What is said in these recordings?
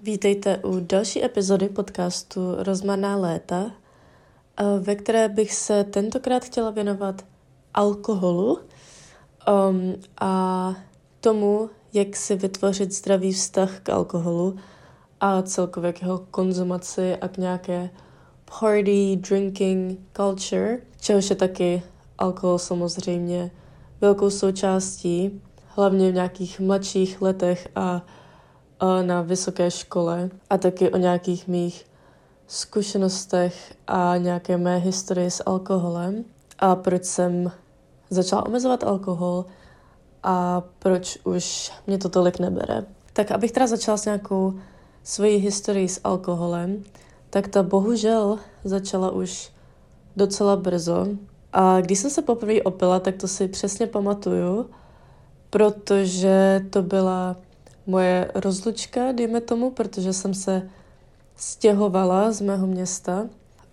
Vítejte u další epizody podcastu Rozmarná léta, ve které bych se tentokrát chtěla věnovat alkoholu um, a tomu, jak si vytvořit zdravý vztah k alkoholu a celkově k jeho konzumaci a k nějaké party, drinking culture, čehož je taky alkohol samozřejmě velkou součástí, hlavně v nějakých mladších letech a na vysoké škole a taky o nějakých mých zkušenostech a nějaké mé historii s alkoholem a proč jsem začala omezovat alkohol a proč už mě to tolik nebere. Tak abych teda začala s nějakou svojí historii s alkoholem, tak ta bohužel začala už docela brzo. A když jsem se poprvé opila, tak to si přesně pamatuju, protože to byla moje rozlučka, dejme tomu, protože jsem se stěhovala z mého města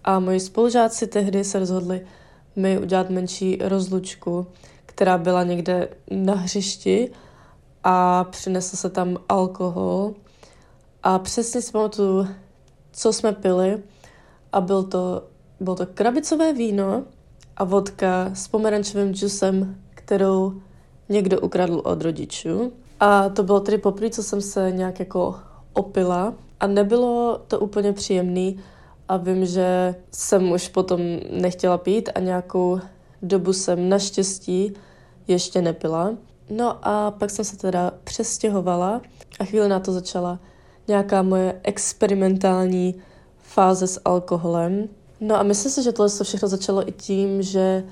a moji spolužáci tehdy se rozhodli mi udělat menší rozlučku, která byla někde na hřišti a přinesl se tam alkohol a přesně si pamatuju, co jsme pili a byl to, bylo to krabicové víno a vodka s pomerančovým džusem, kterou někdo ukradl od rodičů. A to bylo tedy poprvé, co jsem se nějak jako opila a nebylo to úplně příjemný a vím, že jsem už potom nechtěla pít a nějakou dobu jsem naštěstí ještě nepila. No a pak jsem se teda přestěhovala a chvíli na to začala nějaká moje experimentální fáze s alkoholem. No a myslím si, že tohle všechno začalo i tím, že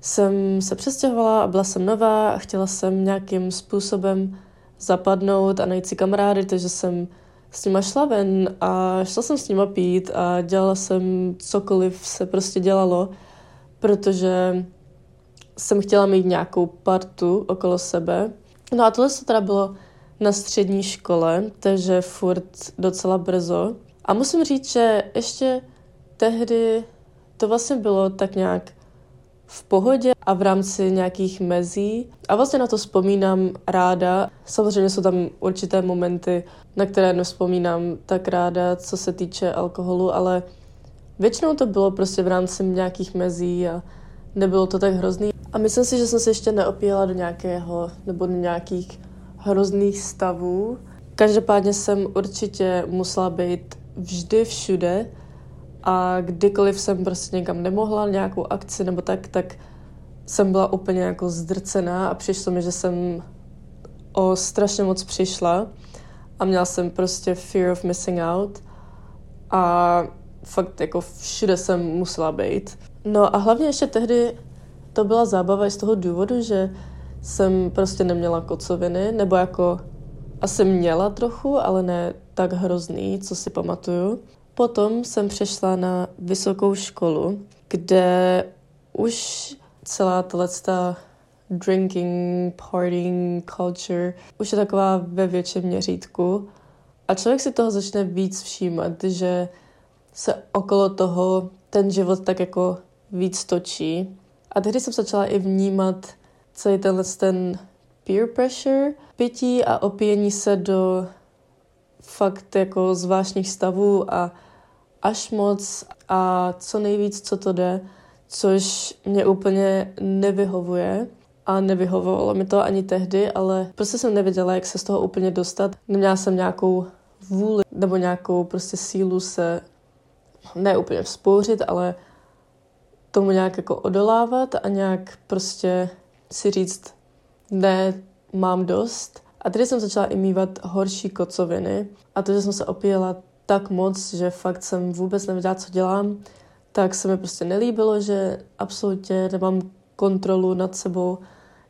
jsem se přestěhovala a byla jsem nová a chtěla jsem nějakým způsobem zapadnout a najít si kamarády, takže jsem s nima šla ven a šla jsem s nima pít a dělala jsem cokoliv se prostě dělalo, protože jsem chtěla mít nějakou partu okolo sebe. No a tohle se teda bylo na střední škole, takže furt docela brzo. A musím říct, že ještě tehdy to vlastně bylo tak nějak v pohodě a v rámci nějakých mezí. A vlastně na to vzpomínám ráda. Samozřejmě jsou tam určité momenty, na které nevzpomínám tak ráda, co se týče alkoholu, ale většinou to bylo prostě v rámci nějakých mezí a nebylo to tak hrozný. A myslím si, že jsem se ještě neopíjela do nějakého nebo do nějakých hrozných stavů. Každopádně jsem určitě musela být vždy všude, a kdykoliv jsem prostě někam nemohla, nějakou akci nebo tak, tak jsem byla úplně jako zdrcená a přišlo mi, že jsem o strašně moc přišla a měla jsem prostě fear of missing out a fakt jako všude jsem musela být. No a hlavně ještě tehdy to byla zábava i z toho důvodu, že jsem prostě neměla kocoviny, nebo jako asi měla trochu, ale ne tak hrozný, co si pamatuju. Potom jsem přešla na vysokou školu, kde už celá ta drinking, partying culture už je taková ve větším měřítku. A člověk si toho začne víc všímat, že se okolo toho ten život tak jako víc točí. A tehdy jsem začala i vnímat celý tenhle ten peer pressure, pití a opíjení se do fakt jako zvláštních stavů a až moc a co nejvíc, co to jde, což mě úplně nevyhovuje a nevyhovovalo mi to ani tehdy, ale prostě jsem nevěděla, jak se z toho úplně dostat. Neměla jsem nějakou vůli nebo nějakou prostě sílu se ne úplně vzpouřit, ale tomu nějak jako odolávat a nějak prostě si říct, ne, mám dost. A tedy jsem začala i mývat horší kocoviny a to, že jsem se opíjela tak moc, že fakt jsem vůbec nevěděla, co dělám, tak se mi prostě nelíbilo, že absolutně nemám kontrolu nad sebou,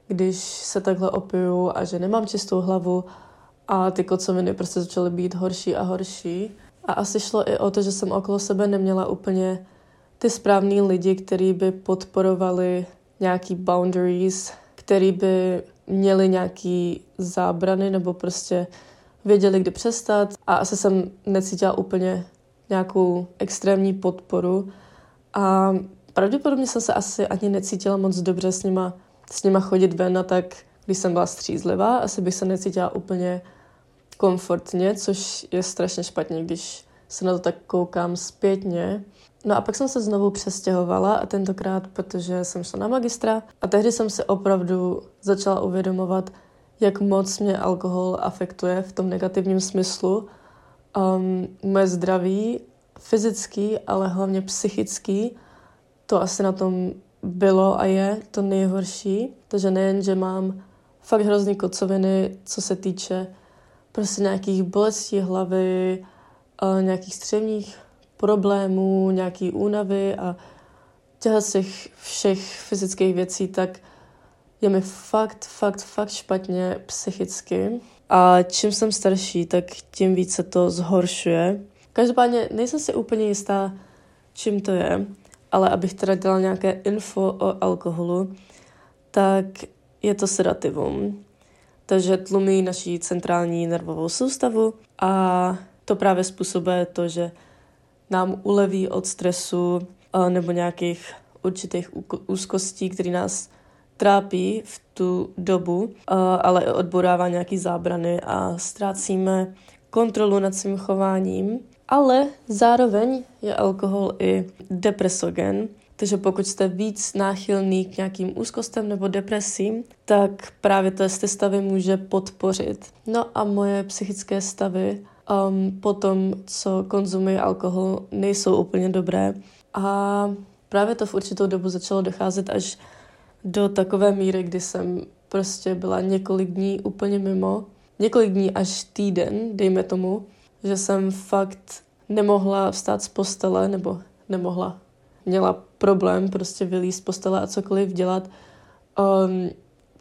když se takhle opiju a že nemám čistou hlavu a ty kocoviny prostě začaly být horší a horší. A asi šlo i o to, že jsem okolo sebe neměla úplně ty správný lidi, kteří by podporovali nějaký boundaries, který by měli nějaký zábrany nebo prostě věděli, kdy přestat a asi jsem necítila úplně nějakou extrémní podporu. A pravděpodobně jsem se asi ani necítila moc dobře s nima, s nima chodit ven a tak, když jsem byla střízlivá, asi bych se necítila úplně komfortně, což je strašně špatně, když se na to tak koukám zpětně. No a pak jsem se znovu přestěhovala a tentokrát, protože jsem šla na magistra. A tehdy jsem se opravdu začala uvědomovat, jak moc mě alkohol afektuje v tom negativním smyslu. Um, moje zdraví, fyzický, ale hlavně psychický, to asi na tom bylo a je to nejhorší. Takže nejen, že mám fakt hrozný kocoviny, co se týče prostě nějakých bolestí hlavy, nějakých střevních problémů, nějaký únavy a těch všech fyzických věcí, tak je mi fakt, fakt, fakt špatně psychicky. A čím jsem starší, tak tím více to zhoršuje. Každopádně nejsem si úplně jistá, čím to je, ale abych teda dala nějaké info o alkoholu, tak je to sedativum. Takže tlumí naší centrální nervovou soustavu a to právě způsobuje to, že nám uleví od stresu nebo nějakých určitých úzkostí, které nás trápí v tu dobu, ale i odborává nějaký zábrany a ztrácíme kontrolu nad svým chováním. Ale zároveň je alkohol i depresogen, takže pokud jste víc náchylný k nějakým úzkostem nebo depresím, tak právě to ty stavy může podpořit. No a moje psychické stavy um, po tom, co konzumuji alkohol, nejsou úplně dobré. A právě to v určitou dobu začalo docházet až do takové míry, kdy jsem prostě byla několik dní úplně mimo. Několik dní až týden, dejme tomu, že jsem fakt nemohla vstát z postele, nebo nemohla, měla problém prostě vylíst z postele a cokoliv dělat. Um,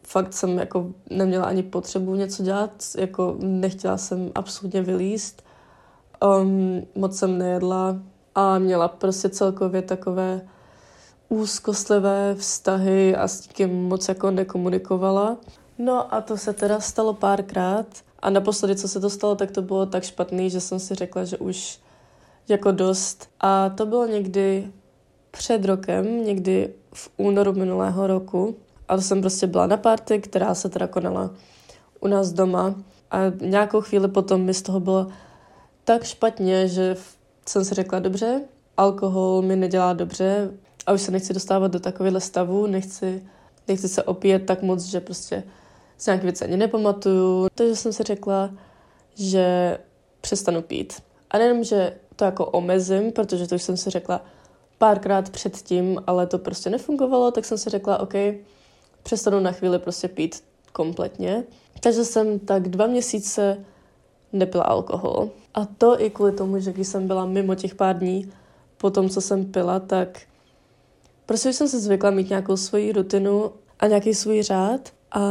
fakt jsem jako neměla ani potřebu něco dělat, jako nechtěla jsem absolutně vylíst. Um, moc jsem nejedla a měla prostě celkově takové úzkostlivé vztahy a s tím moc jako nekomunikovala. No a to se teda stalo párkrát a naposledy, co se to stalo, tak to bylo tak špatný, že jsem si řekla, že už jako dost. A to bylo někdy před rokem, někdy v únoru minulého roku. A to jsem prostě byla na party, která se teda konala u nás doma. A nějakou chvíli potom mi z toho bylo tak špatně, že jsem si řekla, dobře, alkohol mi nedělá dobře a už se nechci dostávat do takovéhle stavu, nechci, nechci se opíjet tak moc, že prostě si nějaké věci ani nepamatuju. Takže jsem si řekla, že přestanu pít. A nejenom, že to jako omezím, protože to už jsem si řekla párkrát předtím, ale to prostě nefungovalo, tak jsem si řekla, OK, přestanu na chvíli prostě pít kompletně. Takže jsem tak dva měsíce nepila alkohol. A to i kvůli tomu, že když jsem byla mimo těch pár dní po tom, co jsem pila, tak prostě jsem se zvykla mít nějakou svoji rutinu a nějaký svůj řád a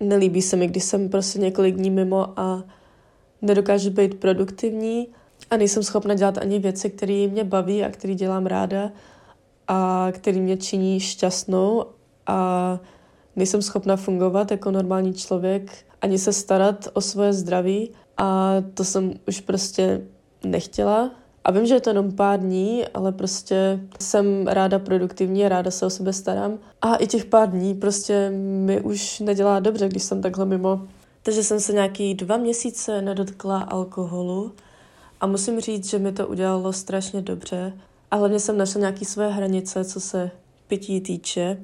nelíbí se mi, když jsem prostě několik dní mimo a nedokážu být produktivní a nejsem schopna dělat ani věci, které mě baví a které dělám ráda a které mě činí šťastnou a nejsem schopna fungovat jako normální člověk, ani se starat o svoje zdraví a to jsem už prostě nechtěla. A vím, že je to jenom pár dní, ale prostě jsem ráda produktivní, ráda se o sebe starám. A i těch pár dní prostě mi už nedělá dobře, když jsem takhle mimo. Takže jsem se nějaký dva měsíce nedotkla alkoholu a musím říct, že mi to udělalo strašně dobře. A hlavně jsem našla nějaké své hranice, co se pití týče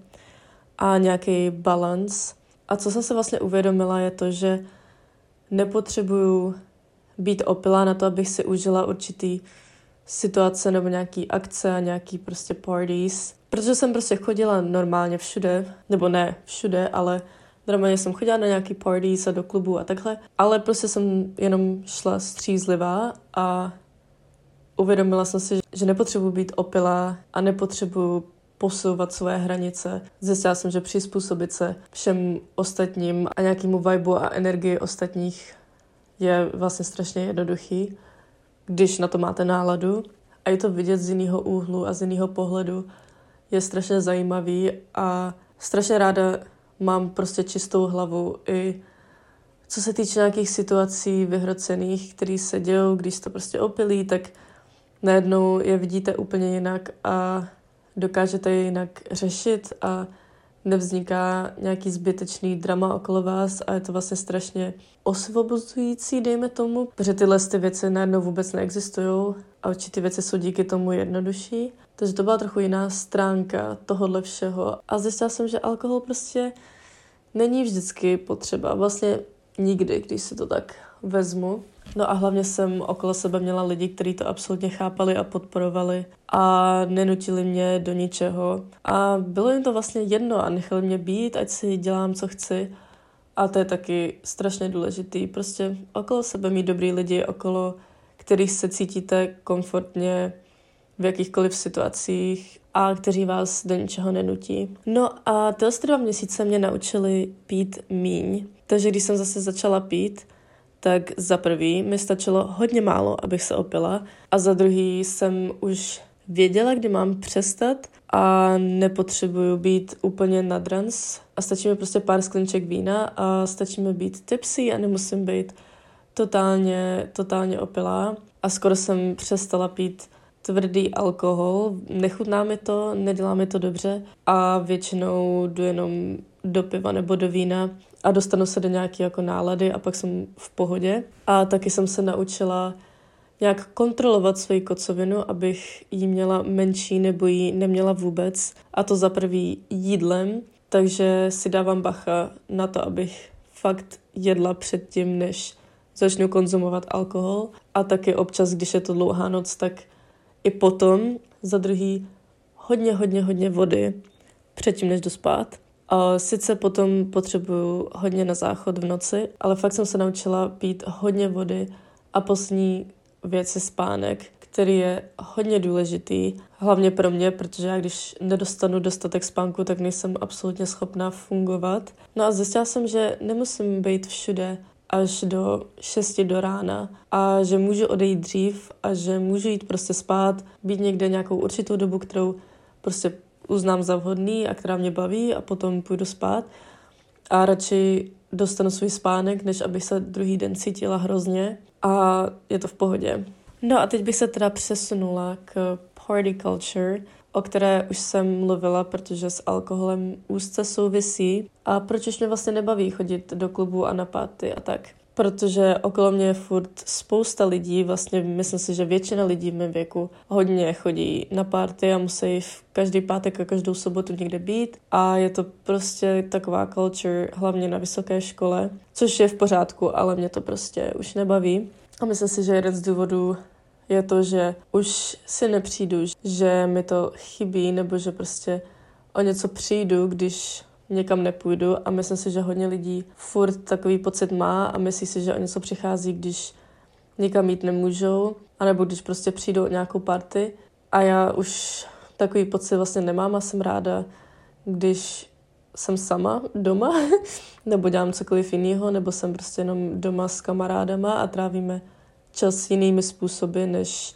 a nějaký balans. A co jsem se vlastně uvědomila, je to, že nepotřebuju být opilá na to, abych si užila určitý situace nebo nějaký akce a nějaký prostě parties. Protože jsem prostě chodila normálně všude, nebo ne všude, ale normálně jsem chodila na nějaký parties a do klubu a takhle. Ale prostě jsem jenom šla střízlivá a uvědomila jsem si, že nepotřebuji být opilá a nepotřebuji posouvat své hranice. Zjistila jsem, že přizpůsobit se všem ostatním a nějakému vibu a energii ostatních je vlastně strašně jednoduchý, když na to máte náladu. A je to vidět z jiného úhlu a z jiného pohledu. Je strašně zajímavý a strašně ráda mám prostě čistou hlavu i co se týče nějakých situací vyhrocených, které se dějou, když to prostě opilí, tak najednou je vidíte úplně jinak a dokážete je jinak řešit a nevzniká nějaký zbytečný drama okolo vás a je to vlastně strašně osvobozující, dejme tomu, protože tyhle ty věci najednou vůbec neexistují a určitě věci jsou díky tomu jednodušší. Takže to byla trochu jiná stránka tohohle všeho. A zjistila jsem, že alkohol prostě není vždycky potřeba. Vlastně nikdy, když si to tak vezmu. No a hlavně jsem okolo sebe měla lidi, kteří to absolutně chápali a podporovali a nenutili mě do ničeho. A bylo jim to vlastně jedno a nechali mě být, ať si dělám, co chci. A to je taky strašně důležitý. Prostě okolo sebe mít dobrý lidi, okolo kterých se cítíte komfortně v jakýchkoliv situacích a kteří vás do ničeho nenutí. No a tyhle dva měsíce mě naučili pít míň. Takže když jsem zase začala pít, tak za prvý mi stačilo hodně málo, abych se opila. A za druhý jsem už věděla, kdy mám přestat a nepotřebuju být úplně nadrans a stačí mi prostě pár sklinček vína a stačí mi být tipsy a nemusím být totálně, totálně opilá. A skoro jsem přestala pít tvrdý alkohol, nechutná mi to, nedělá mi to dobře. A většinou jdu jenom do piva nebo do vína a dostanu se do nějaké jako nálady a pak jsem v pohodě. A taky jsem se naučila nějak kontrolovat svoji kocovinu, abych ji měla menší nebo ji neměla vůbec. A to za prvý jídlem, takže si dávám bacha na to, abych fakt jedla předtím, než začnu konzumovat alkohol. A taky občas, když je to dlouhá noc, tak i potom za druhý hodně, hodně, hodně vody předtím, než jdu spát. Sice potom potřebuju hodně na záchod v noci, ale fakt jsem se naučila pít hodně vody a poslední věc je spánek, který je hodně důležitý, hlavně pro mě, protože já když nedostanu dostatek spánku, tak nejsem absolutně schopná fungovat. No a zjistila jsem, že nemusím být všude až do 6 do rána a že můžu odejít dřív a že můžu jít prostě spát, být někde nějakou určitou dobu, kterou prostě uznám za vhodný a která mě baví a potom půjdu spát. A radši dostanu svůj spánek, než abych se druhý den cítila hrozně. A je to v pohodě. No a teď bych se teda přesunula k party culture, o které už jsem mluvila, protože s alkoholem úzce souvisí. A proč už mě vlastně nebaví chodit do klubu a na party a tak protože okolo mě je furt spousta lidí, vlastně myslím si, že většina lidí v mém věku hodně chodí na party a musí v každý pátek a každou sobotu někde být a je to prostě taková culture, hlavně na vysoké škole, což je v pořádku, ale mě to prostě už nebaví. A myslím si, že jeden z důvodů je to, že už si nepřijdu, že mi to chybí, nebo že prostě o něco přijdu, když někam nepůjdu a myslím si, že hodně lidí furt takový pocit má a myslí si, že o něco přichází, když někam jít nemůžou, anebo když prostě přijdou nějakou party. A já už takový pocit vlastně nemám a jsem ráda, když jsem sama doma, nebo dělám cokoliv jiného, nebo jsem prostě jenom doma s kamarádama a trávíme čas jinými způsoby, než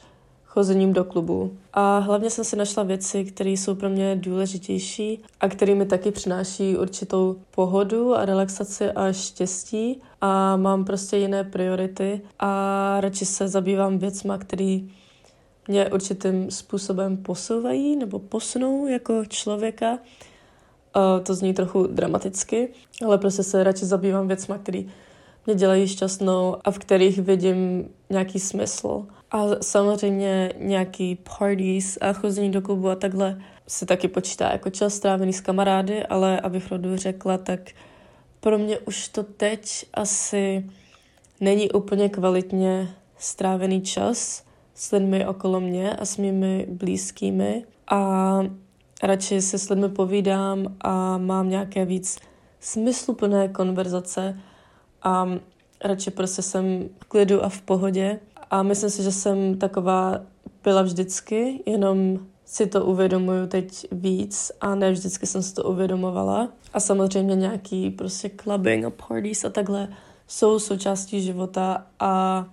chozením do klubu. A hlavně jsem si našla věci, které jsou pro mě důležitější a které mi taky přináší určitou pohodu a relaxaci a štěstí a mám prostě jiné priority a radši se zabývám věcma, které mě určitým způsobem posouvají nebo posunou jako člověka. To zní trochu dramaticky, ale prostě se radši zabývám věcma, které mě dělají šťastnou a v kterých vidím nějaký smysl. A samozřejmě nějaký parties a chození do klubu a takhle se taky počítá jako čas strávený s kamarády, ale abych rodu řekla, tak pro mě už to teď asi není úplně kvalitně strávený čas s lidmi okolo mě a s mými blízkými. A radši se s lidmi povídám a mám nějaké víc smysluplné konverzace a radši prostě jsem v klidu a v pohodě a myslím si, že jsem taková byla vždycky, jenom si to uvědomuju teď víc a ne vždycky jsem si to uvědomovala. A samozřejmě nějaký prostě clubbing a parties a takhle jsou součástí života a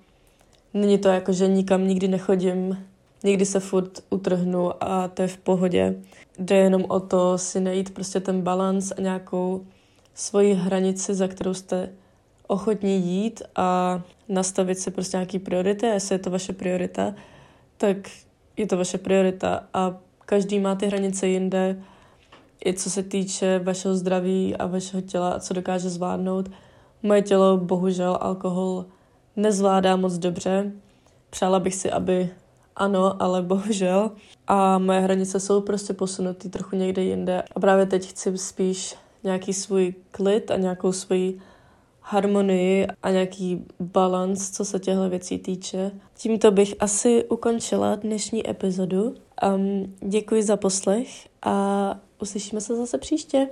není to jako, že nikam nikdy nechodím, někdy se furt utrhnu a to je v pohodě. Jde jenom o to si najít prostě ten balans a nějakou svoji hranici, za kterou jste ochotní jít a nastavit si prostě nějaký priority jestli je to vaše priorita, tak je to vaše priorita a každý má ty hranice jinde i co se týče vašeho zdraví a vašeho těla a co dokáže zvládnout. Moje tělo bohužel alkohol nezvládá moc dobře. Přála bych si, aby ano, ale bohužel. A moje hranice jsou prostě posunutý trochu někde jinde. A právě teď chci spíš nějaký svůj klid a nějakou svoji harmonii a nějaký balans, co se těchto věcí týče. Tímto bych asi ukončila dnešní epizodu. Um, děkuji za poslech a uslyšíme se zase příště.